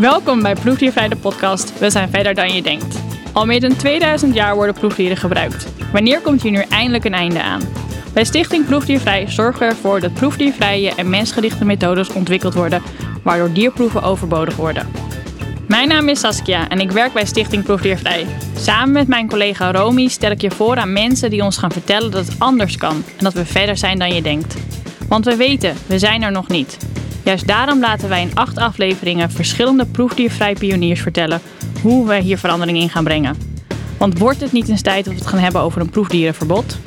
Welkom bij Proefdiervrij de podcast We zijn verder dan je denkt. Al meer dan 2000 jaar worden proefdieren gebruikt. Wanneer komt hier nu eindelijk een einde aan? Bij Stichting Proefdiervrij zorgen we ervoor dat proefdiervrije en mensgerichte methodes ontwikkeld worden, waardoor dierproeven overbodig worden. Mijn naam is Saskia en ik werk bij Stichting Proefdiervrij. Samen met mijn collega Romy stel ik je voor aan mensen die ons gaan vertellen dat het anders kan en dat we verder zijn dan je denkt. Want we weten, we zijn er nog niet. Juist daarom laten wij in acht afleveringen verschillende proefdiervrij pioniers vertellen hoe we hier verandering in gaan brengen. Want wordt het niet eens tijd dat we het gaan hebben over een proefdierenverbod?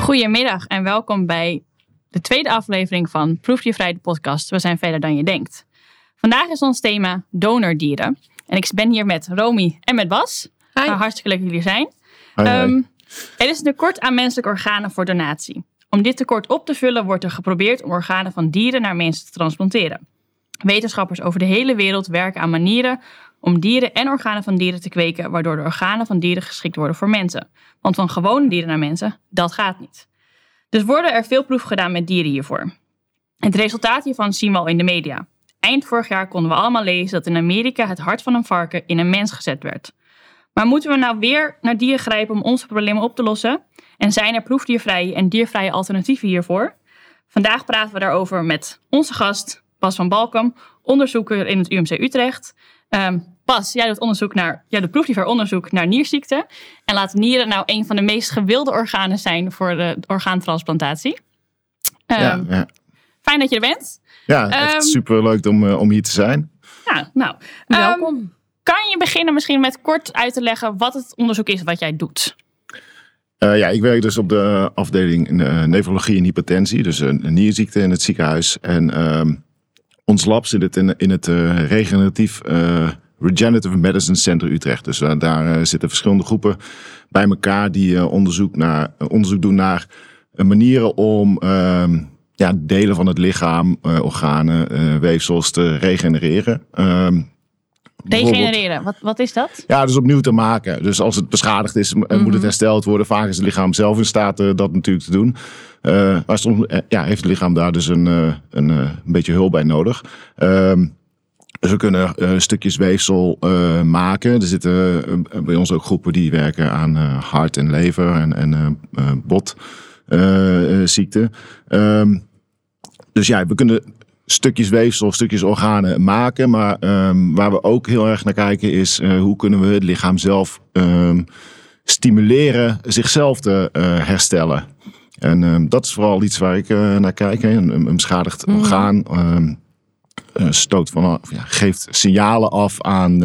Goedemiddag en welkom bij de tweede aflevering van Proefdiervrij de podcast. We zijn verder dan je denkt. Vandaag is ons thema donordieren. En ik ben hier met Romy en met Bas. Hi. hartstikke leuk dat jullie zijn. Hoi. Ehm, er is een tekort aan menselijke organen voor donatie. Om dit tekort op te vullen wordt er geprobeerd om organen van dieren naar mensen te transplanteren. Wetenschappers over de hele wereld werken aan manieren om dieren en organen van dieren te kweken, waardoor de organen van dieren geschikt worden voor mensen. Want van gewone dieren naar mensen, dat gaat niet. Dus worden er veel proeven gedaan met dieren hiervoor. Het resultaat hiervan zien we al in de media. Eind vorig jaar konden we allemaal lezen dat in Amerika het hart van een varken in een mens gezet werd. Maar moeten we nou weer naar dieren grijpen om onze problemen op te lossen? En zijn er proefdiervrije en diervrije alternatieven hiervoor? Vandaag praten we daarover met onze gast Bas van Balkum, onderzoeker in het UMC Utrecht. Ehm, Bas, jij doet onderzoek naar, jij doet proefdiervrij onderzoek naar nierziekten. En laat nieren nou een van de meest gewilde organen zijn voor de orgaantransplantatie. Ehm, ja, ja. Fijn dat je er bent. ja Ehm, echt super leuk om, eh, om hier te zijn. Ja, nou, ehm, Welkom. kan je beginnen misschien met kort uit te leggen wat het onderzoek is wat jij doet? Eh, ja, ik werk dus op de afdeling eh, nefrologie en hypertensie, dus een, nierziekte in het ziekenhuis. En ehm, ons lab zit het in, in het eh, regeneratief Regenerative Medicine Center Utrecht. Dus daar zitten verschillende groepen bij elkaar die onderzoek, naar, onderzoek doen naar manieren om ehm, ja, delen van het lichaam, organen, weefsels te regenereren. Ehm, Regenereren, wat, wat is dat? Ja, dus opnieuw te maken. Dus als het beschadigd is, moet het hersteld worden. Vaak is het lichaam zelf in staat eh, dat natuurlijk te doen. Eh, maar soms eh, ja, heeft het lichaam daar dus een, een, een beetje hulp bij nodig. Ehm, dus we kunnen stukjes weefsel maken. Er zitten bij ons ook groepen die werken aan hart en lever en, en botziekten. Ehm, dus ja, we kunnen stukjes weefsel, stukjes organen maken. Maar ehm, waar we ook heel erg naar kijken is eh, hoe kunnen we het lichaam zelf ehm, stimuleren zichzelf te eh, herstellen. En ehm, dat is vooral iets waar ik eh, naar kijk. hè. Een, een beschadigd orgaan ehm, eh, stoot van, ja, geeft signalen af aan,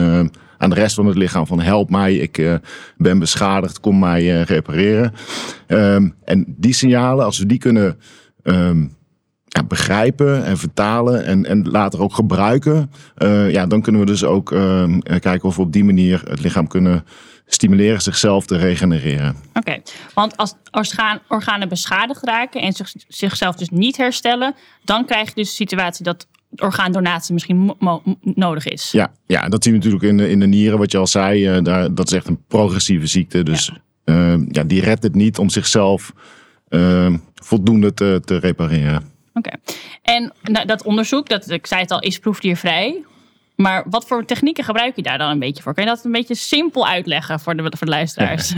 aan de rest van het lichaam van help mij, ik ben beschadigd, kom mij repareren. En die signalen, als we die kunnen ja, begrijpen en vertalen en, en later ook gebruiken, eh, ja, dan kunnen we dus ook ehm, eh, kijken of we op die manier het lichaam kunnen stimuleren zichzelf te regenereren. Oké, want als orgaan, organen beschadigd raken en zich, zichzelf dus niet herstellen, dan krijg je dus de situatie dat orgaandonatie misschien nodig is. Ja, ja, dat zien we natuurlijk in de, in de nieren, wat je al zei. eh, daar, dat is echt een progressieve ziekte. Dus ja. ja, die redt het niet om zichzelf eh, voldoende te, te repareren. Oké, en nou, dat onderzoek, dat, ik zei het al, is proefdiervrij. Maar wat voor technieken gebruik je daar dan een beetje voor? Kan je dat een beetje simpel uitleggen voor de, voor de luisteraars?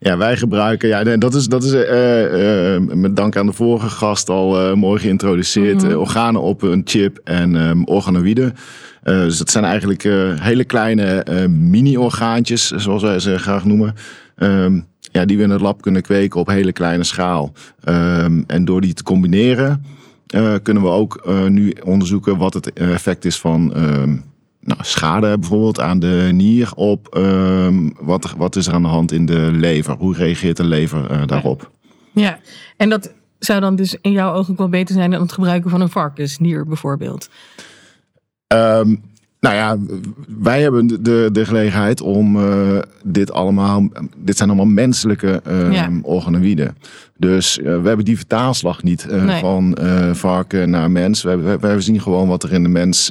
Ja, wij gebruiken, ja, dat is, dat is eh, eh, met dank aan de vorige gast al eh, mooi geïntroduceerd. Eh, organen op een chip en ehm, organoïden. Dus dat zijn eigenlijk hele kleine mini-orgaantjes, zoals wij ze graag noemen. Ehm, ja, die we in het lab kunnen kweken op hele kleine schaal. Ehm, en door die te combineren eh, kunnen we ook eh, nu onderzoeken wat het effect is van ehm, nou, schade bijvoorbeeld aan de nier op ehm, wat, wat is er aan de hand in de lever? Hoe reageert de lever eh, daarop? Ja, en dat zou dan dus in jouw ogen ook wel beter zijn dan het gebruiken van een varkensnier bijvoorbeeld. Ehm, nou ja, wij hebben de- de, gelegenheid om eh, dit allemaal, dit zijn allemaal menselijke ehm Ja. organoïden. Dus eh, we hebben die vertaalslag niet eh, Nee. van varken naar mens. Wij, wij, wij zien gewoon wat er in de mens,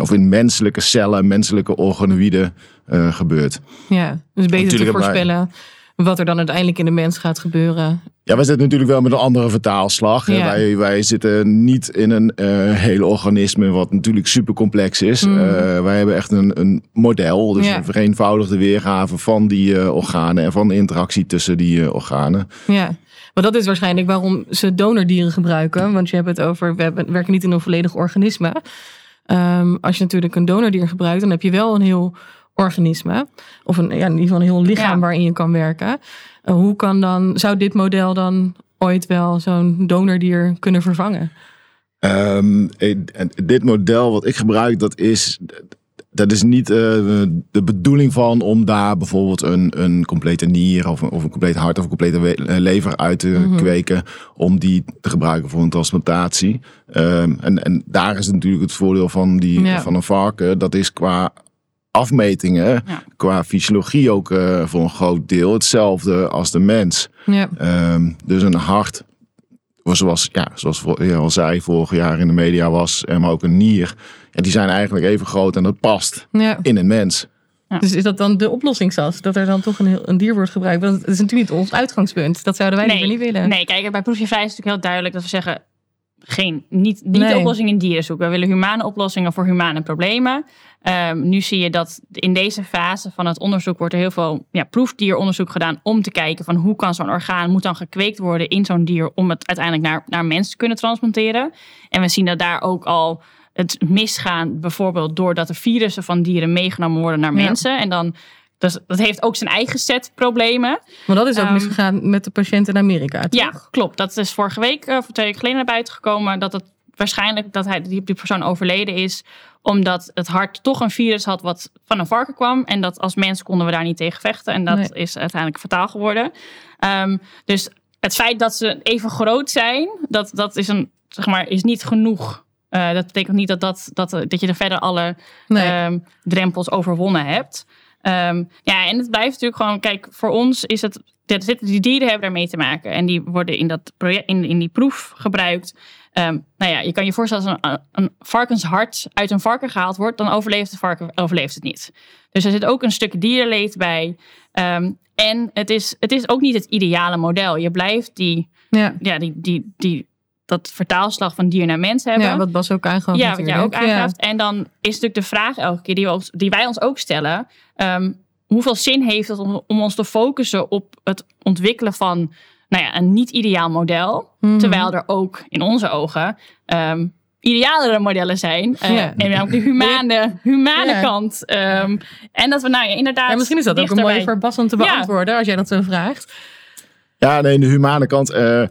of in menselijke cellen, menselijke organoïden gebeurt. Ja, dus beter te wij- voorspellen wat er dan uiteindelijk in de mens gaat gebeuren. Ja, wij zitten natuurlijk wel met een andere vertaalslag. Ja. Wij, wij zitten niet in een eh hele organisme wat natuurlijk super complex is. Mhm. Eh, wij hebben echt een, een model, dus Ja. een vereenvoudigde weergave van die eh, organen en van de interactie tussen die organen. Ja, maar dat is waarschijnlijk waarom ze donordieren gebruiken. Want je hebt het over, we hebben- werken niet in een volledig organisme. Ehm, als je natuurlijk een donordier gebruikt, dan heb je wel een heel organisme. Of een, ja, in ieder geval een heel lichaam Ja. waarin je kan werken. Eh, hoe kan dan, zou dit model dan ooit wel zo'n donordier kunnen vervangen? Ehm, en dit model wat ik gebruik, dat is, dat is niet eh, de bedoeling van om daar bijvoorbeeld een, een complete nier of een, of een compleet hart of een complete we- eh, lever uit te Mhm. kweken. Om die te gebruiken voor een transplantatie. Ehm, en, en daar is natuurlijk het voordeel van, die, Ja. van een varken. Dat is qua afmetingen, Ja. qua fysiologie ook eh, voor een groot deel hetzelfde als de mens. Ja, Ehm, dus een hart, zoals, ja, zoals je al zei, vorig jaar in de media was, maar ook een nier. Ja, die zijn eigenlijk even groot en dat past ja. in een mens. Dus is dat dan de oplossing, Sas? Dat er dan toch een, heel- een dier wordt gebruikt? Want het is natuurlijk niet ons uitgangspunt. Dat zouden wij niet willen. Nee, kijk, bij proefjevrij is het natuurlijk heel duidelijk dat we zeggen... Geen, niet, niet Nee. de oplossing in dieren zoeken. We willen humane oplossingen voor humane problemen. Ehm, nu zie je dat in deze fase van het onderzoek wordt er heel veel ja, proefdieronderzoek gedaan om te kijken van hoe kan zo'n orgaan moet dan gekweekt worden in zo'n dier om het uiteindelijk naar, naar mens te kunnen transplanteren. En we zien dat daar ook al het misgaan, bijvoorbeeld doordat de virussen van dieren meegenomen worden naar Ja. mensen. En dan, dus, dat heeft ook zijn eigen set problemen. Maar dat is ook Ehm, misgegaan met de patiënt in Amerika, toch? Ja, klopt. Dat is vorige week, eh, of twee weken geleden naar buiten gekomen. Dat het waarschijnlijk dat hij, die, die persoon overleden is. Omdat het hart toch een virus had wat van een varken kwam. En dat als mens konden we daar niet tegen vechten. En dat Nee. is uiteindelijk fataal geworden. Ehm, dus het feit dat ze even groot zijn, dat, dat is, een, zeg maar, is niet genoeg. Eh, dat betekent niet dat, dat, dat, dat je er verder alle Nee. ehm, drempels overwonnen hebt. Ehm, ja, en het blijft natuurlijk gewoon, kijk, voor ons is het, zitten- die dieren hebben daarmee te maken. En die worden in, dat project, in, in die proef gebruikt. Ehm, nou ja, je kan je voorstellen als een, een varkenshart uit een varken gehaald wordt, dan overleeft de varken overleeft het niet. Dus er zit ook een stuk dierenleed bij. Ehm, en het is, het is ook niet het ideale model. Je blijft die, ja. ja, die, die, die, dat vertaalslag van dier naar mens hebben. ja, wat Bas ook aangaf Ja, wat jij ook natuurlijk. Ja. En dan is natuurlijk de vraag elke keer die, we die wij ons ook stellen. ehm, hoeveel zin heeft het om, om ons te focussen op het ontwikkelen van nou ja, een niet ideaal model. Mhm. Terwijl er ook in onze ogen ehm idealere modellen zijn. Eh, Ja. En ook de humane, humane kant. Ehm, en dat we nou ja, inderdaad Ja, misschien is dat ook een mooie voor Bas om te Ja. beantwoorden, als jij dat zo vraagt. Ja, nee, de humane kant. eh, eh,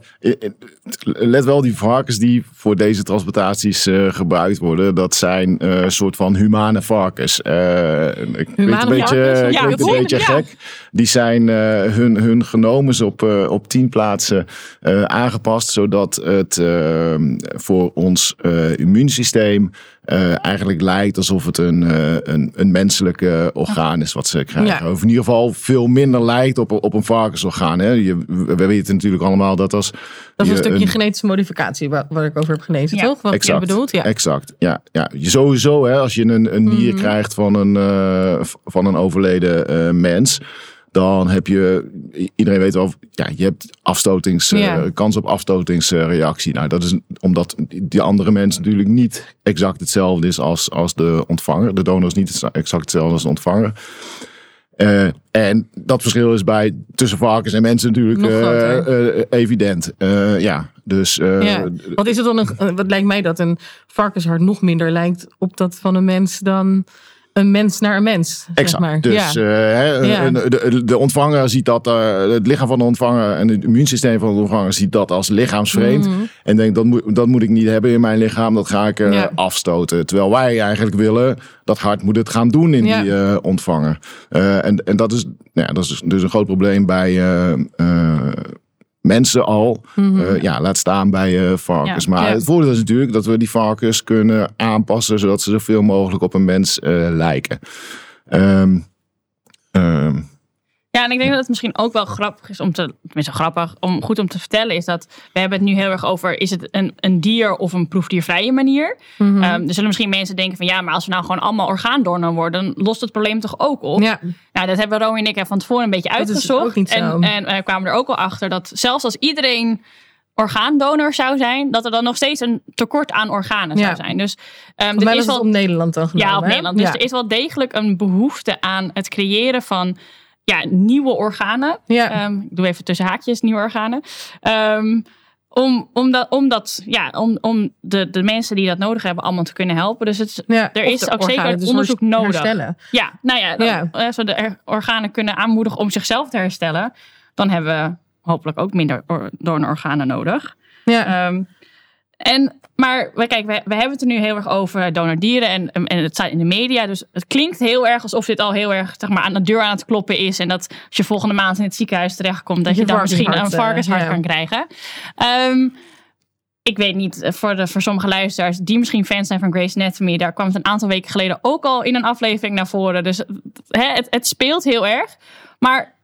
let wel, die varkens die voor deze transplantaties eh, gebruikt worden, dat zijn eh, een soort van humane varkens. Eh, ik weet Humane een beetje, varkens? Ja, een beetje ja. gek. Die zijn eh, hun, hun genomen op, eh, op tien plaatsen eh, aangepast, zodat het eh, voor ons immuunsysteem eigenlijk lijkt alsof het een, eh, een, een menselijke orgaan is wat ze krijgen. Ja. Of in ieder geval veel minder lijkt op, op een varkensorgaan. Hè. Je, we we weten natuurlijk allemaal dat als Dat is een stukje genetische modificatie waar, waar ik over heb gelezen, Ja, toch? Wat Exact, je bedoelt, ja. exact. Ja, ja. Je Sowieso, hè, als je een, een nier Mhm. krijgt van een, van een overleden mens, dan heb je, iedereen weet wel, ja, je hebt afstotings, eh, kans op afstotingsreactie. nou, dat is omdat die andere mens natuurlijk niet exact hetzelfde is als, als de ontvanger. De donor is niet exact hetzelfde als de ontvanger. Eh, en dat verschil is bij tussen varkens en mensen natuurlijk eh, evident. Ja, dus Ja. Wat is het dan? Een, wat lijkt mij dat een varkenshart nog minder lijkt op dat van een mens dan een mens naar een mens. Zeg Exact. maar. Dus ja. eh, Ja. een- de, de ontvanger ziet dat, eh, het lichaam van de ontvanger en het immuunsysteem van de ontvanger ziet dat als lichaamsvreemd. Mhm. En denkt, dat moet, dat moet ik niet hebben in mijn lichaam, dat ga ik eh, Ja. afstoten. Terwijl wij eigenlijk willen, dat hart moet het gaan doen in die eh, ontvanger. Eh, en, en dat is, nou ja, dat is dus een groot probleem bij eh, eh, mensen al. Mhm. Eh, ja, laat staan bij eh, varkens. Ja. Maar Ja. het voordeel is natuurlijk dat we die varkens kunnen aanpassen, zodat ze zoveel mogelijk op een mens eh, lijken. Ehm, Ja, en ik denk dat het misschien ook wel grappig is om te, tenminste grappig, om goed om te vertellen, is dat we hebben het nu heel erg over, is het een, een dier of een proefdiervrije manier? Ehm, er zullen misschien mensen denken van, ja, maar als we nou gewoon allemaal orgaandonor worden, dan lost het probleem toch ook op? ja, Nou, dat hebben Romy en ik van tevoren een beetje Dat is uitgezocht. ook niet zo. En, en we kwamen er ook al achter dat zelfs als iedereen orgaandonor zou zijn, dat er dan nog steeds een tekort aan organen Ja. zou zijn. Dus mij er is het wel op Nederland dan genomen. ja, op hè? Nederland. Dus ja. er is wel degelijk een behoefte aan het creëren van ja, nieuwe organen. Ja. Ehm, ik doe even tussen haakjes nieuwe organen. Ehm, om, om, dat, om, dat, ja, om, om de, de mensen die dat nodig hebben allemaal te kunnen helpen. Dus het, Ja, er is ook zeker organen dus onderzoek nodig. herstellen. ja, nou ja, dan, Ja. zo de organen kunnen aanmoedigen om zichzelf te herstellen. Dan hebben we hopelijk ook minder or- donororganen nodig. Ja. Ehm, en, maar we, kijk, we, we hebben het er nu heel erg over donordieren en, en het staat in de media. Dus het klinkt heel erg alsof dit al heel erg zeg maar, aan de deur aan het kloppen is. En dat als je volgende maand in het ziekenhuis terechtkomt, dat je, Je dan misschien een varkenshart, eh, varkenshart ja. kan krijgen. Ehm, ik weet niet, eh, voor, de, voor sommige luisteraars die misschien fans zijn van Grey's Anatomy, daar kwam het een aantal weken geleden ook al in een aflevering naar voren. Dus hè, het, het speelt heel erg. Maar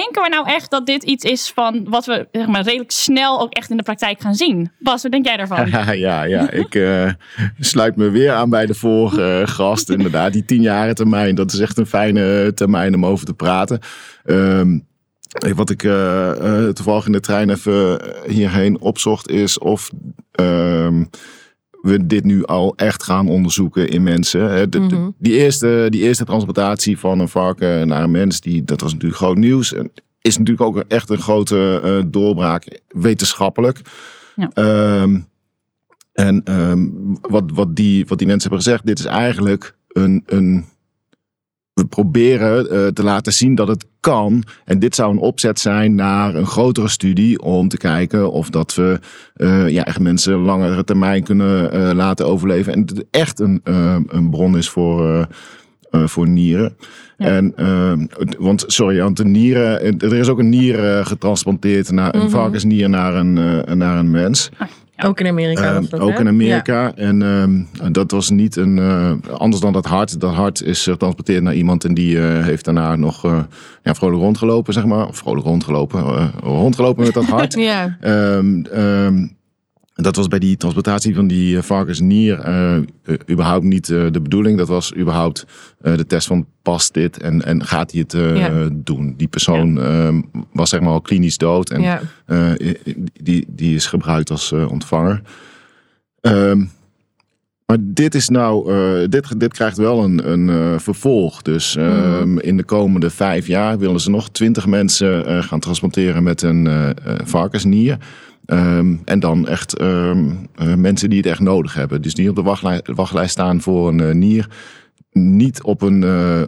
denken we nou echt dat dit iets is van wat we zeg maar, redelijk snel ook echt in de praktijk gaan zien? Bas, wat denk jij daarvan? Ja, ja, ik eh, sluit me weer aan bij de vorige gast. Inderdaad, die tien jaren termijn. Dat is echt een fijne termijn om over te praten. Ehm, wat ik eh, eh, toevallig in de trein even hierheen opzocht is of ehm, we dit nu al echt gaan onderzoeken in mensen. De- de- Mhm. die, eerste, die eerste transplantatie van een varken naar een mens, die, dat was natuurlijk groot nieuws. En is natuurlijk ook echt een grote eh, doorbraak wetenschappelijk. Ja. Ehm, en ehm, wat, wat, die, wat die mensen hebben gezegd, dit is eigenlijk een. een we proberen eh, te laten zien dat het kan. En dit zou een opzet zijn naar een grotere studie om te kijken of dat we eh, ja, echt mensen langere termijn kunnen eh, laten overleven. En het echt een, een bron is voor, voor nieren. Ja. En, want, sorry, want de nieren, er is ook een nier getransplanteerd, naar, een Mhm. varkensnier naar een, naar een mens. Ook in Amerika. Was dat, ook hè? in Amerika. En ehm, dat was niet een. eh, anders dan dat hart. Dat hart is getransporteerd naar iemand. En die eh, heeft daarna nog eh, ja, vrolijk rondgelopen, zeg maar. Of vrolijk rondgelopen. eh, rondgelopen met dat hart. Ja. ehm, dat was bij die transplantatie van die eh, varkensnier eh, eh, überhaupt niet de bedoeling. Dat was überhaupt de test van past dit en, en gaat hij het Ja. doen. Die persoon ehm, was zeg maar al klinisch dood. En ja. die, die is gebruikt als ontvanger. Ehm, maar dit is nou, dit, dit krijgt wel een, een vervolg. Dus ehm, Mhm. in de komende vijf jaar willen ze nog twintig mensen gaan transplanteren met een varkensnier. Ehm, en dan echt ehm, eh, mensen die het echt nodig hebben. Dus die op de wachtlijst, wachtlijst staan voor een eh, nier. Niet, op een, eh,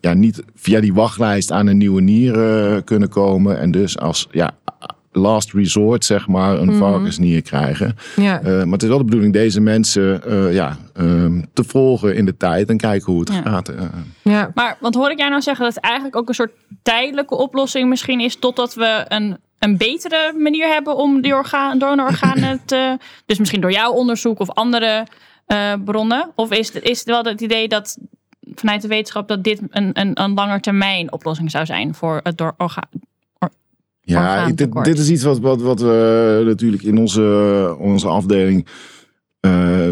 ja, niet via die wachtlijst aan een nieuwe nier kunnen komen. En dus als ja, last resort, zeg maar, een Mhm. varkensnier krijgen. ja. Eh, maar het is wel de bedoeling deze mensen eh, ja, ehm, te volgen in de tijd en kijken hoe het Ja. gaat. eh. Maar want hoor ik jou nou zeggen dat het eigenlijk ook een soort tijdelijke oplossing misschien is, totdat we een, een betere manier hebben om die orgaan, donororganen te. Dus misschien door jouw onderzoek of andere eh, bronnen? Of is het, is het wel het idee dat vanuit de wetenschap dat dit een, een, een langetermijn oplossing zou zijn voor het door orgaan? Ja, dit, dit is iets wat, wat, wat we natuurlijk in onze, onze afdeling eh,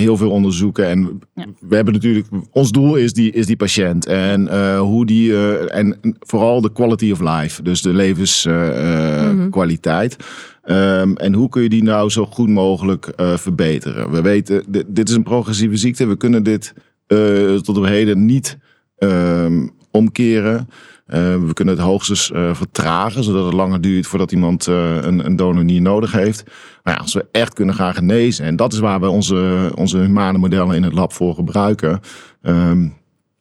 heel veel onderzoeken. En Ja. we hebben natuurlijk, ons doel is die, is die patiënt. En eh, hoe die, eh, en vooral de quality of life. Dus de levenskwaliteit. Ehm, en hoe kun je die nou zo goed mogelijk eh, verbeteren? We weten, dit, dit is een progressieve ziekte. We kunnen dit eh, tot op heden niet ehm, omkeren. Eh, we kunnen het hoogstens eh, vertragen, zodat het langer duurt voordat iemand eh, een, een donor niet nodig heeft. Maar ja, als we echt kunnen gaan genezen, en dat is waar we onze, onze humane modellen in het lab voor gebruiken. ehm,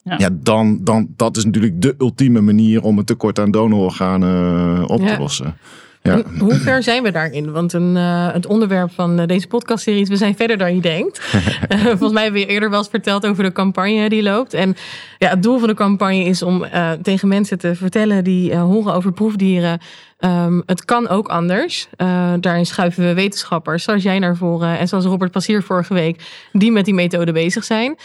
Ja. ja. dan, dan, dat is natuurlijk de ultieme manier om het tekort aan donororganen op Ja. te lossen. Ja. Hoe ver zijn we daarin? Want een, eh, het onderwerp van eh, deze podcastserie is We zijn verder dan je denkt. Eh, volgens mij hebben we eerder wel eens verteld over de campagne die loopt. En ja, het doel van de campagne is om tegen mensen te vertellen die horen over proefdieren. ehm, het kan ook anders. Daarin schuiven we wetenschappers, zoals jij naar voren en zoals Robert Passier vorige week, die met die methode bezig zijn.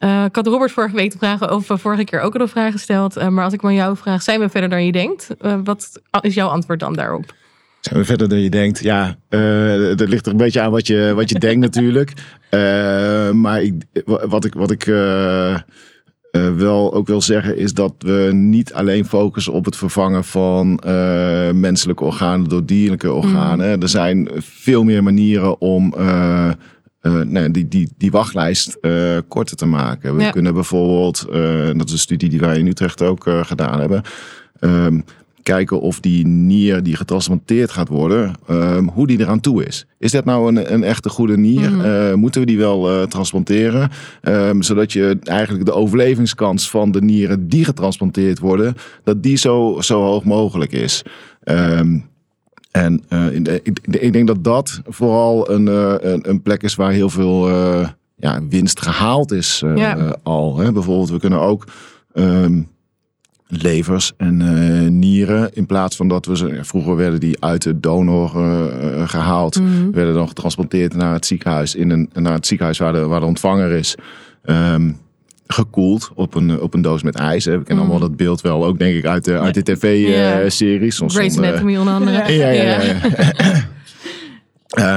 Uh, ik had Robert vorige week de vragen over vorige keer ook al een vraag gesteld. Uh, maar als ik maar jou vraag, zijn we verder dan je denkt? Uh, wat is jouw antwoord dan daarop? Zijn we verder dan je denkt? Ja, dat ligt er een beetje aan wat je, wat je denkt natuurlijk. maar ik, wat ik, wat ik wel ook wil zeggen is dat we niet alleen focussen op het vervangen van menselijke organen door dierlijke organen. Mm. Er zijn veel meer manieren om uh, nee, die, die, die wachtlijst uh, korter te maken. We kunnen bijvoorbeeld, uh, dat is een studie die wij in Utrecht ook gedaan hebben, um, kijken of die nier die getransplanteerd gaat worden, um, hoe die eraan toe is. Is dat nou een, een echte goede nier? Mm. moeten we die wel transplanteren? Um, zodat je eigenlijk de overlevingskans van de nieren die getransplanteerd worden, dat die zo, zo hoog mogelijk is. Um, en uh, ik, ik, denk dat dat vooral een, uh, een, een, plek is waar heel veel uh, ja, winst gehaald is ja. al. Hè. Bijvoorbeeld, we kunnen ook um, levers en nieren, in plaats van dat we ze, vroeger werden die uit de donor gehaald, mm -hmm. werden dan getransporteerd naar het ziekenhuis, in een, naar het ziekenhuis waar de, waar de ontvanger is. Um, gekoeld op een, op een doos met ijs. We kennen allemaal mm. dat beeld wel, ook denk ik uit de, uit de tv-series. Uh, Grey's Anatomy onder andere. Ja, ja, ja.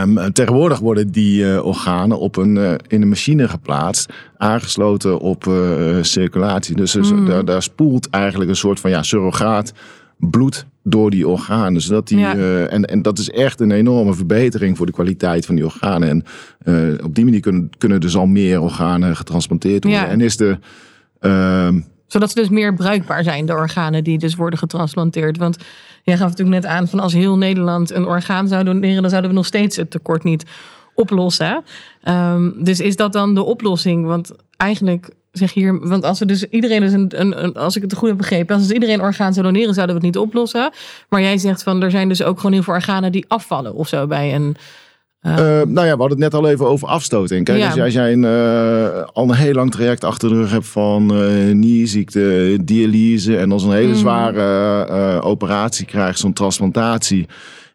Um, tegenwoordig worden die uh, organen op een, uh, in een machine geplaatst, aangesloten op uh, circulatie. Dus, dus mm. daar, daar, spoelt eigenlijk een soort van ja, surrogaat bloed door die organen. Zodat die, uh, en, en dat is echt een enorme verbetering voor de kwaliteit van die organen. En uh, op die manier kunnen, kunnen dus al meer organen getransplanteerd worden. Ja. En is de. Uh, zodat ze dus meer bruikbaar zijn, de organen die dus worden getransplanteerd. Want jij gaf natuurlijk net aan van als heel Nederland een orgaan zou doneren, dan zouden we nog steeds het tekort niet oplossen. Um, dus is dat dan de oplossing? Want eigenlijk zeg hier, want als we dus iedereen dus een, een, een, als ik het goed heb begrepen, als dus iedereen orgaan zou doneren, zouden we het niet oplossen. Maar jij zegt van er zijn dus ook gewoon heel veel organen die afvallen of zo bij een. Uh... Uh, nou ja, we hadden het net al even over afstoting. Kijk, ja. als jij een, uh, al een heel lang traject achter de rug hebt van nierziekte, dialyse en als een hele mm. zware operatie krijgt, zo'n transplantatie.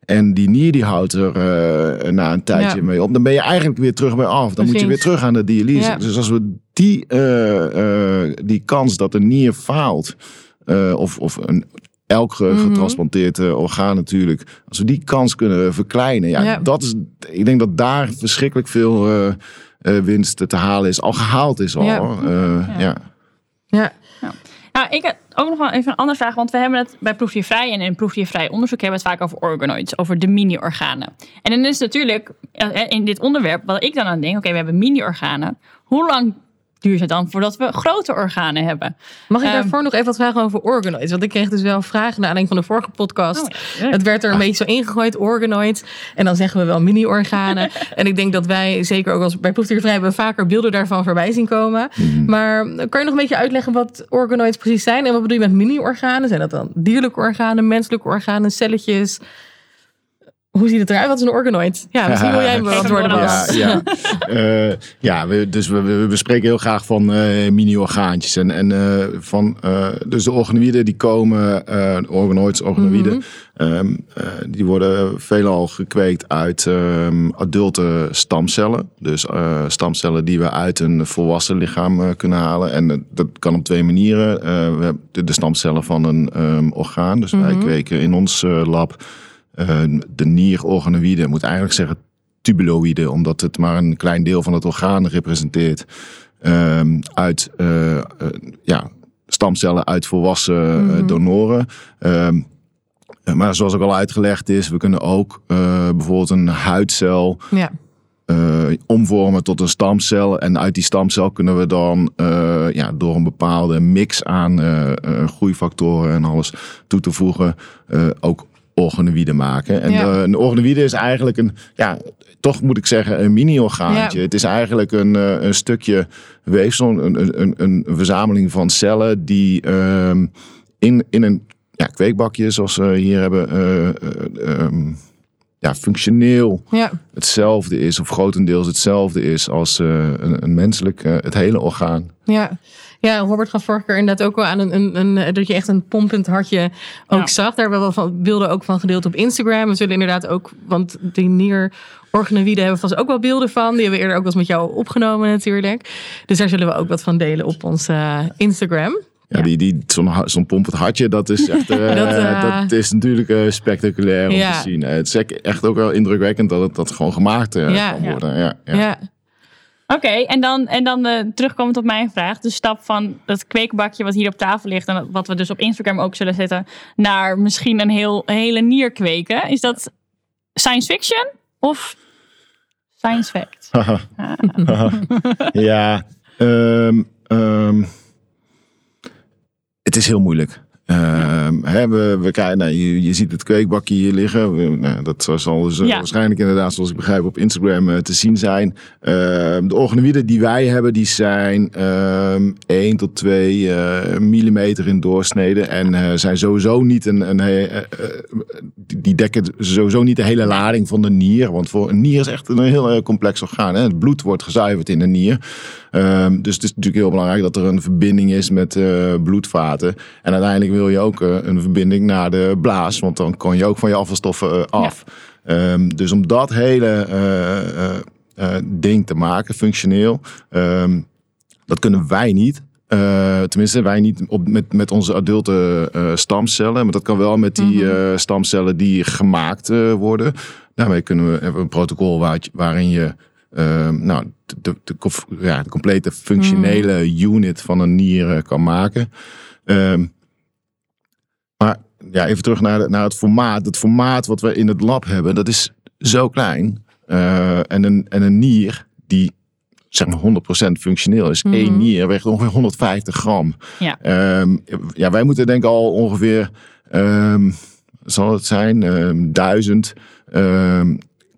En die nier die houdt er uh, na een tijdje mee op. Dan ben je eigenlijk weer terug bij af. Dan moet je weer terug aan de dialyse. Ja. Dus als we die, uh, uh, die kans dat een nier faalt, of, of een, elk mhm. getransplanteerd mm -hmm. orgaan natuurlijk, als we die kans kunnen verkleinen, ja, ja, dat is, ik denk dat daar verschrikkelijk veel winst te halen is, al gehaald is al. ja. ja. ja. Nou, ik heb ook nog wel even een andere vraag. Want we hebben het bij proefdiervrij en in proefdiervrij onderzoek hebben we het vaak over organoids, over de mini-organen. En dan is natuurlijk in dit onderwerp, wat ik dan aan denk, oké, we hebben mini-organen. Hoe lang duurt het dan voordat we grote organen hebben. Mag ik daarvoor um, nog even wat vragen over organoids? Want ik kreeg dus wel vragen naar aanleiding van de vorige podcast. Oh, het werd er een beetje zo ingegooid, organoid. En dan zeggen we wel mini-organen. en ik denk dat wij, zeker ook als bij Proefdiervrij, hebben vaker beelden daarvan voorbij zien komen. Mm. Maar kan je nog een beetje uitleggen wat organoids precies zijn? En wat bedoel je met mini-organen? Zijn dat dan dierlijke organen, menselijke organen, celletjes? Hoe ziet het eruit? Wat is een organoid? Ja, misschien wil jij hem beantwoorden, Bas. Ja, ja. uh, ja we, dus we, we bespreken heel graag van uh, mini-orgaantjes. En, en uh, van, dus de organoïden die komen, organoids, organoïden, mm -hmm. um, die worden veelal gekweekt uit um, adulte stamcellen. Dus stamcellen die we uit een volwassen lichaam kunnen halen. En dat kan op twee manieren. we hebben de, de, stamcellen van een um, orgaan. Dus mm -hmm. wij mhm. kweken in ons lab uh, de nierorganoïden, moet eigenlijk zeggen tubuloïden, omdat het maar een klein deel van het orgaan representeert. Uh, uit uh, ja, stamcellen uit volwassen mm -hmm. donoren. Ehm, maar zoals ook al uitgelegd is, we kunnen ook bijvoorbeeld een huidcel ja. omvormen tot een stamcel. En uit die stamcel kunnen we dan ja, door een bepaalde mix aan groeifactoren en alles toe te voegen, ook organoïde maken. En ja. een organoïde is eigenlijk een, ja, toch moet ik zeggen, een mini-orgaantje. Het is eigenlijk een, eh, een stukje weefsel, een, een, een, verzameling van cellen die um, in, in een ja, kweekbakje, zoals we hier hebben, uh, uh, um, ja, functioneel Ja, hetzelfde is, of grotendeels hetzelfde is als eh, een, een menselijk, eh, het hele orgaan. ja. Ja, Robert gaf vorige keer inderdaad ook wel aan een, een, een, dat je echt een pompend hartje ook Ja. zag. Daar hebben we wel van, beelden ook van gedeeld op Instagram. We zullen inderdaad ook, want die nierorganoïden hebben we vast ook wel beelden van. Die hebben we eerder ook wel eens met jou opgenomen natuurlijk. Dus daar zullen we ook wat van delen op ons eh, Instagram. Ja, Ja. Die, die, zo'n, zo'n pompend hartje, dat is echt, eh, Dat, eh, dat is natuurlijk spectaculair om Ja. te zien. Het is echt ook wel indrukwekkend dat het dat gewoon gemaakt eh, Ja. kan Ja. worden. Ja, Oké, en dan, en dan eh, terugkomend op mijn vraag. De stap van het kweekbakje wat hier op tafel ligt... en wat we dus op Instagram ook zullen zetten... naar misschien een, heel, een hele nier kweken. Is dat science fiction of science fact? ja, ehm, ehm, het is heel moeilijk. Ehm, hè, we, we kijken, nou, je, je ziet het kweekbakje hier liggen. We- nou, dat zal dus, Ja. waarschijnlijk inderdaad, zoals ik begrijp, op Instagram eh, te zien zijn. Ehm, de organoïden die wij hebben, die zijn ehm 1 tot 2 eh, millimeter in doorsnede. En zijn sowieso niet een, een eh, die dekken sowieso niet de hele lading van de nier. Want voor een nier is echt een heel complex orgaan. Hè? Het bloed wordt gezuiverd in de nier. Ehm, dus het is natuurlijk heel belangrijk dat er een verbinding is met eh, bloedvaten. En uiteindelijk wil je ook eh, een verbinding naar de blaas. Want dan kan je ook van je afvalstoffen eh, af. Ehm, dus om dat hele ding te maken, functioneel, ehm, dat kunnen wij niet. Tenminste, wij niet op, met, met onze adulte stamcellen. Maar dat kan wel met die eh, stamcellen die gemaakt worden. Daarmee kunnen we, hebben we een protocol waar, waarin je ehm, nou, de, de, ja, de complete functionele unit van een nier eh, kan maken. Ehm, maar ja, even terug naar, de- naar het formaat. Het formaat wat we in het lab hebben, dat is zo klein. Eh, en, een, en een nier die zeg maar 100% functioneel is. Mhm. Eén nier weegt ongeveer 150 gram. Ja. Ehm, ja, wij moeten denk ik al ongeveer, zal het zijn, duizend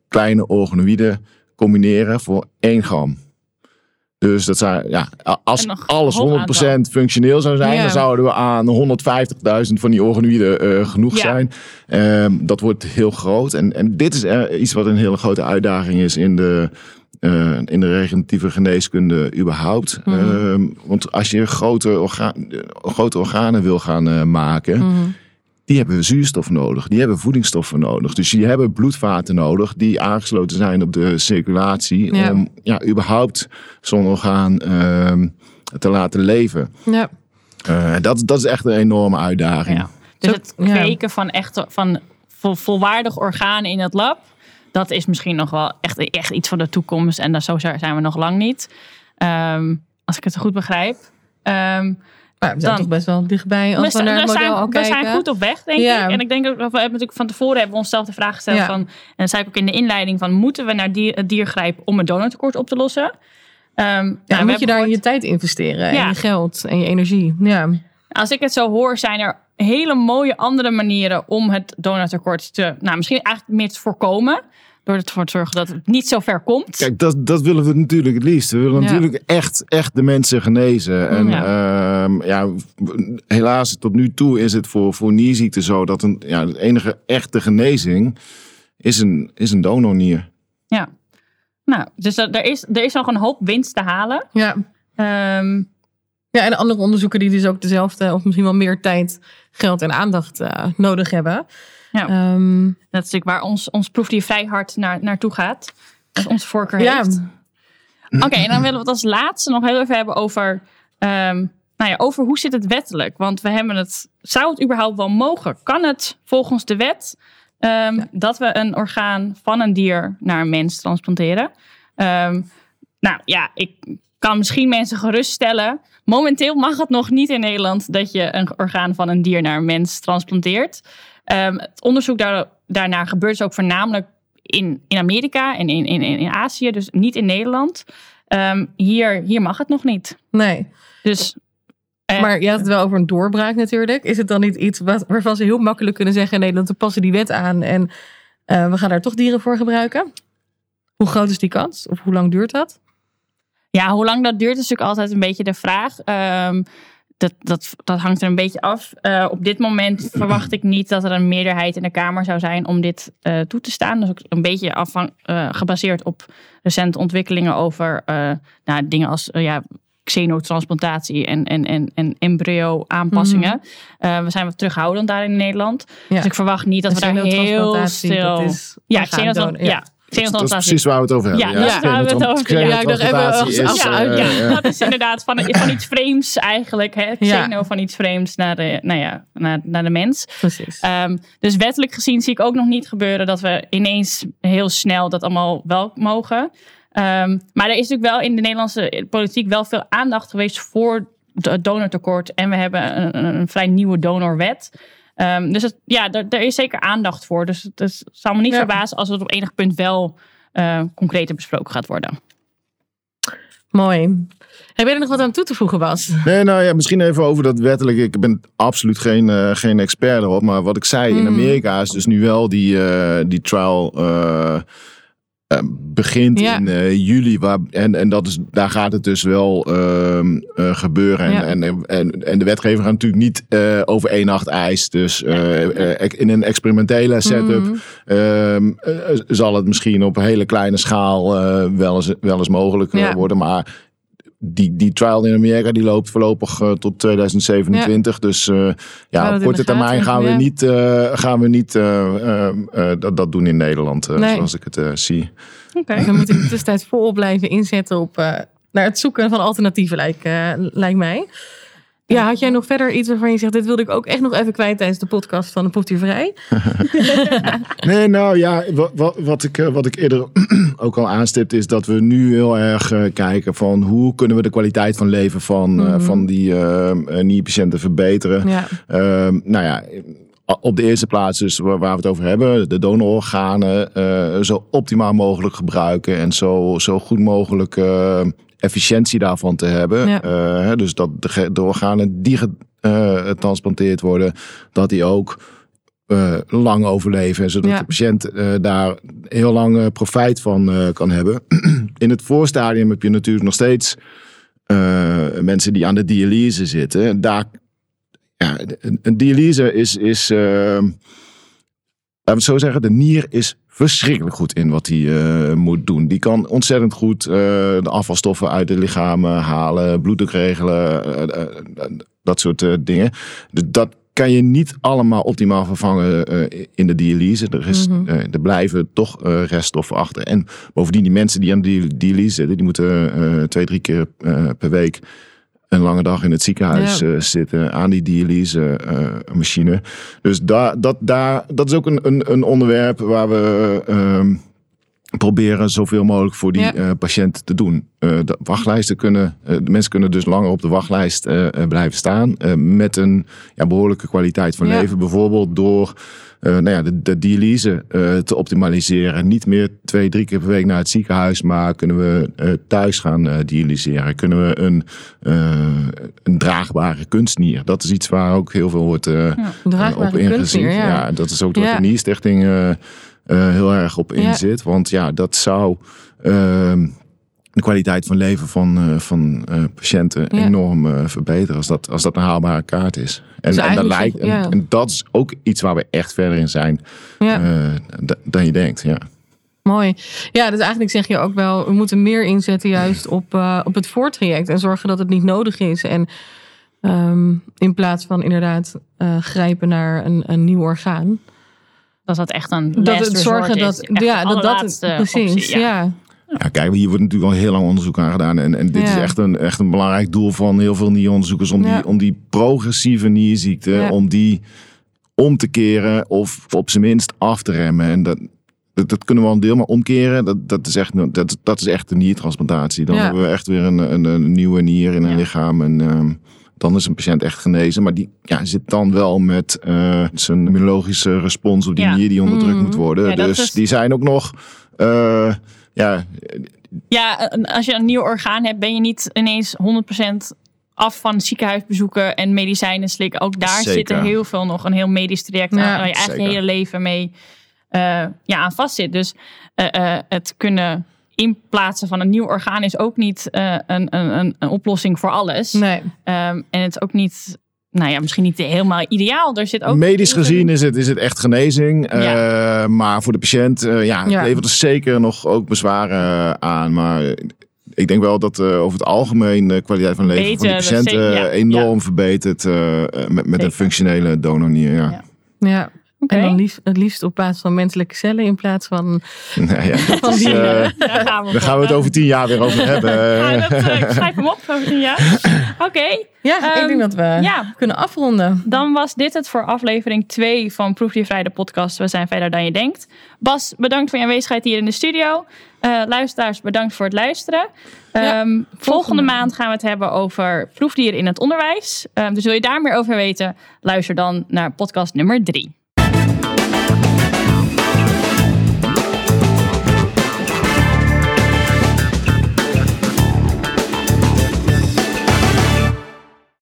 kleine organoïden combineren voor 1 gram. Dus dat zijn, ja, als alles een hoop 100% functioneel zou zijn, Ja. dan zouden we aan 150.000 van die organoïden eh, genoeg Ja. zijn. Ehm, dat wordt heel groot. En, en dit is iets wat een hele grote uitdaging is in de, eh, in de regeneratieve geneeskunde überhaupt. Mhm. Ehm, want als je grote, orga grote organen wil gaan eh, maken, Mhm. Die hebben zuurstof nodig, die hebben voedingsstoffen nodig. Dus die hebben bloedvaten nodig die aangesloten zijn op de circulatie Ja. om ja, überhaupt zo'n orgaan ehm, te laten leven. ja. Eh, dat, dat is echt een enorme uitdaging. Ja. Dus het ja. kweken van, echt, van vol, volwaardig organen in het lab, dat is misschien nog wel echt, echt iets van de toekomst. En dan zo zijn we nog lang niet. Ehm, als ik het goed begrijp. Ehm, Maar we zijn Dan- toch best wel dichtbij als we, we, naar het model zijn, al we kijken. zijn goed op weg, denk Ja. ik. En ik denk ook dat we hebben natuurlijk van tevoren hebben we onszelf de vraag gesteld Ja. van, en dat zei ik ook in de inleiding van, moeten we naar dier, het dier grijpen om het donortekort op te lossen? Ehm, nou, we Ja, moet je daar gehoord- je tijd investeren en Ja. je geld en je energie. Ja, Als ik het zo hoor, zijn er hele mooie andere manieren om het donortekort te, nou, misschien eigenlijk meer te voorkomen. Door ervoor te zorgen dat het niet zo ver komt. Kijk, dat, dat willen we natuurlijk het liefst. We willen Ja. natuurlijk echt, echt de mensen genezen. En Ja. ja. ja, helaas tot nu toe is het voor, voor nierziekte zo dat een, ja, de enige echte genezing is een, is een donornier. Ja. Nou, dus er, is, er is nog een hoop winst te halen. ja. Ehm, Ja, en andere onderzoeken die dus ook dezelfde of misschien wel meer tijd, geld en aandacht eh, nodig hebben. Ja. Ehm, dat is natuurlijk waar ons, ons proefdier vrij hard naar, naartoe gaat. Dus onze voorkeur ja. heeft. Oké, en dan willen we het als laatste nog heel even hebben over, ehm, nou ja, over hoe zit het wettelijk? Want we hebben het, zou het überhaupt wel mogen? Kan het volgens de wet ehm, dat we een orgaan van een dier naar een mens transplanteren? Ehm, nou ja, ik kan misschien mensen geruststellen. Momenteel mag het nog niet in Nederland dat je een orgaan van een dier naar een mens transplanteert. Ehm, het onderzoek daar, daarnaar gebeurt dus ook voornamelijk in, in Amerika en in, in, in Azië, dus niet in Nederland. Ehm, hier, hier mag het nog niet. Nee, Dus eh, maar je had het wel over een doorbraak natuurlijk. Is het dan niet iets wat, waarvan ze heel makkelijk kunnen zeggen... in Nederland, we passen die wet aan en eh, we gaan daar toch dieren voor gebruiken? Hoe groot is die kans? Of hoe lang duurt dat? ja, hoe lang dat duurt is natuurlijk altijd een beetje de vraag. Ehm, dat, dat, dat hangt er een beetje af. Eh, op dit moment verwacht ik niet dat er een meerderheid in de Kamer zou zijn om dit eh, toe te staan. Dus ook een beetje afhang, eh, gebaseerd op recente ontwikkelingen over nou, dingen als ja, xenotransplantatie en, en, en, en embryo-aanpassingen. Eh, we zijn wat terughoudend daar in Nederland. Ja. Dus ik verwacht niet dat we daar heel Xenotransplantatie, stil... ja, orgaandon- xenotran- ja. Ja. Dat is precies waar we het over hebben. Ja, dat is waar we het over hebben. Ja, ik dacht even Ja, eh, ja, dat is inderdaad van, van iets vreemds eigenlijk. Hè? Ja. Xeno van iets vreemds naar de, nou ja, naar, naar de mens. Precies. Ehm, dus wettelijk gezien zie ik ook nog niet gebeuren dat we ineens heel snel dat allemaal wel mogen. Ehm, maar er is natuurlijk wel in de Nederlandse politiek wel veel aandacht geweest voor het donortekort. En we hebben een, een, een vrij nieuwe donorwet. Ehm, dus het, ja, er, er is zeker aandacht voor. Dus het is- zal me niet Ja. verbazen als het op enig punt wel eh, concreter besproken gaat worden. Mooi. Heb je er nog wat aan toe te voegen, Bas? Nee, nou ja, misschien even over dat wettelijk. Ik ben absoluut geen, eh, geen expert erop. Maar wat ik zei, in Mhm. Amerika is dus nu wel die, eh, die trial eh, begint Ja. in eh, juli. Waar, en en dat is, daar gaat het dus wel ehm, eh, gebeuren. En, Ja. en, en, en de wetgever gaat natuurlijk niet over één nacht ijs. Dus in een experimentele setup Mhm. Ehm, eh, zal het misschien op een hele kleine schaal wel, eens, wel eens mogelijk Ja. worden. Maar die, die trial in Amerika die loopt voorlopig eh, tot 2027. Dus eh, ja, op korte termijn gaten, gaan we niet, eh, gaan we niet eh, eh, eh, dat, dat doen in Nederland, eh, Nee. zoals ik het eh, zie. Oké. Dus we moeten in de tussentijd volop blijven inzetten op eh, naar het zoeken van alternatieven, lijkt, eh, lijkt mij. Ja, had jij nog verder iets waarvan je zegt, dit wilde ik ook echt nog even kwijt tijdens de podcast van de Pottiervrij? Nee, nou ja, wat, wat, ik, eh, wat ik eerder ook al aanstipte, is dat we nu heel erg eh, kijken van hoe kunnen we de kwaliteit van leven van, eh, Mhm. van die eh, nierpatiënten verbeteren. Ja, Ehm, nou ja, op de eerste plaats dus waar we het over hebben, de donororganen zo optimaal mogelijk gebruiken en zo, zo goed mogelijk efficiëntie daarvan te hebben. Ja. Eh, dus dat de, de organen die getransplanteerd worden, dat die ook eh, lang overleven, zodat Ja. de patiënt eh, daar heel lang eh, profijt van eh, kan hebben. In het voorstadium heb je natuurlijk nog steeds eh, mensen die aan de dialyse zitten. Daar ja, een, dialyse is, is eh, laten we het zo zeggen, de nier is verschrikkelijk goed in wat hij eh, moet doen. Die kan ontzettend goed eh, de afvalstoffen uit het lichaam eh, halen, bloeddruk regelen, eh, dat soort dingen. Dus dat kan je niet allemaal optimaal vervangen in de dialyse. Er, is, Mhm. er blijven toch reststoffen achter. En bovendien, die mensen die aan de dia- dialyse zitten, die moeten twee, drie keer per week een lange dag in het ziekenhuis Ja. eh, zitten aan die dialyse eh, machine. Dus daar, dat, daar, dat is ook een, een, een onderwerp waar we ehm, proberen zoveel mogelijk voor die Ja. eh, patiënt te doen. Eh, de wachtlijsten kunnen, eh, de mensen kunnen dus langer op de wachtlijst blijven staan. met een ja, behoorlijke kwaliteit van Ja. leven. Bijvoorbeeld door nou ja, de, de dialyse te optimaliseren. Niet meer twee, drie keer per week naar het ziekenhuis, maar kunnen we thuis gaan dialyseren. Kunnen we een, een draagbare kunstnier. Dat is iets waar ook heel veel wordt op ingezien. ja. Dat is ook Ja. de Nierstichting eh, eh, heel erg op Ja. inzit. Want ja, dat zou ehm, de kwaliteit van leven van, eh, van eh, patiënten Ja. enorm verbeteren. Als dat, als dat een haalbare kaart is. En, Dus en, dat, lijkt, ja. en, en dat is ook iets waar we echt verder in zijn dan je denkt. Ja. Mooi. Ja, dus eigenlijk zeg je ook wel, we moeten meer inzetten juist op, op het voortraject. En zorgen dat het niet nodig is. En ehm, in plaats van inderdaad grijpen naar een, een nieuw orgaan. Dat dat echt een Dat het zorgen dat, ja, de dat dat precies. optie, ja. Ja, kijk, hier wordt natuurlijk al heel lang onderzoek aan gedaan. En, en dit Ja. is echt een, echt een belangrijk doel van heel veel nieronderzoekers. Om, Ja. die, om die progressieve nierziekte, Ja. om die om te keren of op zijn minst af te remmen. En dat, dat, dat kunnen we al een deel maar omkeren. Dat, dat, is echt, dat, dat is echt een niertransplantatie. Dan Ja. hebben we echt weer een, een, een nieuwe nier in een Ja. lichaam. En ehm, dan is een patiënt echt genezen. Maar die ja, zit dan wel met eh, zijn immunologische respons op die Ja. nier die onderdrukt Mhm. moet worden. Ja, dus is- die zijn ook nog... eh, ja, Ja, en als je een nieuw orgaan hebt, ben je niet ineens 100% af van ziekenhuisbezoeken en medicijnen slikken. Ook daar Zeker. zit er heel veel nog een heel medisch traject aan, waar je eigenlijk je hele leven mee eh, ja, aan vast zit. Dus eh, eh, het kunnen in plaatsen van een nieuw orgaan is ook niet eh, een, een, een, een oplossing voor alles. Nee. Ehm, en het is ook niet, nou ja, misschien niet helemaal ideaal. Er zit ook Medisch gezien is het, is het echt genezing. Eh, maar voor de patiënt, eh, ja, het Ja. levert er zeker nog ook bezwaren aan. Maar ik denk wel dat eh, over het algemeen de kwaliteit van leven van Beter, de patiënt dat zeker, eh, ja, enorm verbetert met, met een functionele donornier. Ja. Ja. En dan liefst, het liefst op basis van menselijke cellen in plaats van Nou ja, dat van is, die. eh, Daar gaan we, daar gaan we het over tien jaar weer over hebben. Ja, dat, eh, ik schrijf hem op. over tien jaar. Oké, ja, ik Ehm, denk dat we ja. kunnen afronden. dan was dit het voor aflevering 2 van Proefdiervrij de podcast. We zijn verder dan je denkt. Bas, bedankt voor je aanwezigheid hier in de studio. Eh, luisteraars, bedankt voor het luisteren. Ja, Ehm, volgende, volgende. maand gaan we het hebben over proefdieren in het onderwijs. Ehm, dus wil je daar meer over weten? Luister dan naar podcast nummer 3.